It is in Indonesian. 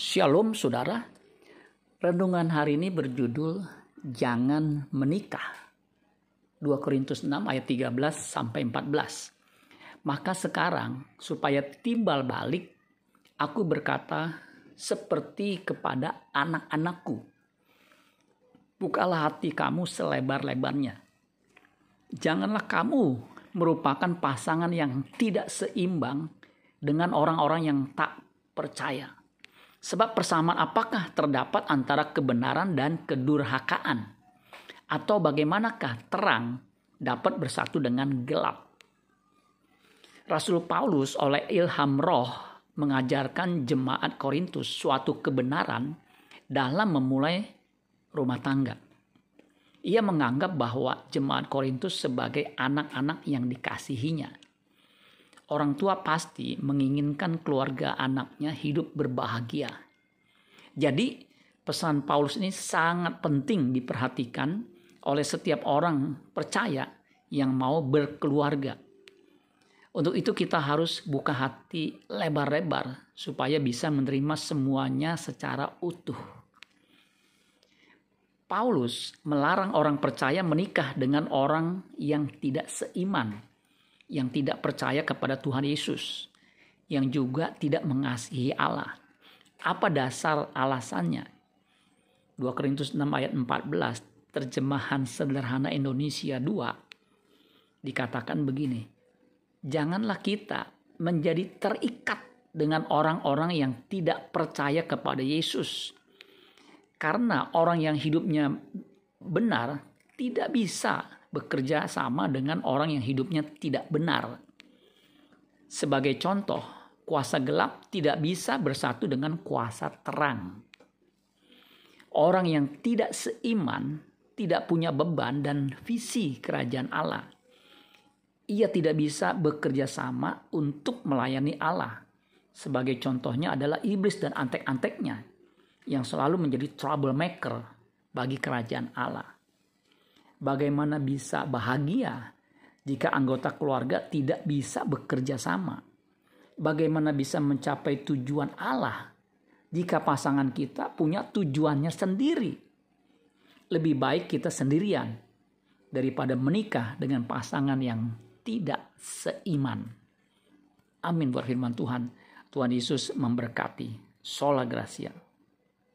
Shalom saudara. Renungan hari ini berjudul Jangan Menikah. 2 Korintus 6 ayat 13 sampai 14. Maka sekarang supaya timbal balik aku berkata seperti kepada anak-anakku. Bukalah hati kamu selebar-lebarnya. Janganlah kamu merupakan pasangan yang tidak seimbang dengan orang-orang yang tak percaya Sebab persamaan apakah terdapat antara kebenaran dan kedurhakaan? Atau bagaimanakah terang dapat bersatu dengan gelap? Rasul Paulus oleh ilham roh mengajarkan jemaat Korintus suatu kebenaran dalam memulai rumah tangga. Ia menganggap bahwa jemaat Korintus sebagai anak-anak yang dikasihinya orang tua pasti menginginkan keluarga anaknya hidup berbahagia. Jadi, pesan Paulus ini sangat penting diperhatikan oleh setiap orang percaya yang mau berkeluarga. Untuk itu kita harus buka hati lebar-lebar supaya bisa menerima semuanya secara utuh. Paulus melarang orang percaya menikah dengan orang yang tidak seiman yang tidak percaya kepada Tuhan Yesus, yang juga tidak mengasihi Allah. Apa dasar alasannya? 2 Korintus 6 ayat 14, terjemahan sederhana Indonesia 2, dikatakan begini, Janganlah kita menjadi terikat dengan orang-orang yang tidak percaya kepada Yesus. Karena orang yang hidupnya benar tidak bisa bekerja sama dengan orang yang hidupnya tidak benar. Sebagai contoh, kuasa gelap tidak bisa bersatu dengan kuasa terang. Orang yang tidak seiman tidak punya beban dan visi kerajaan Allah. Ia tidak bisa bekerja sama untuk melayani Allah. Sebagai contohnya adalah iblis dan antek-anteknya yang selalu menjadi troublemaker bagi kerajaan Allah bagaimana bisa bahagia jika anggota keluarga tidak bisa bekerja sama? Bagaimana bisa mencapai tujuan Allah jika pasangan kita punya tujuannya sendiri? Lebih baik kita sendirian daripada menikah dengan pasangan yang tidak seiman. Amin buat firman Tuhan. Tuhan Yesus memberkati. Sola Gracia.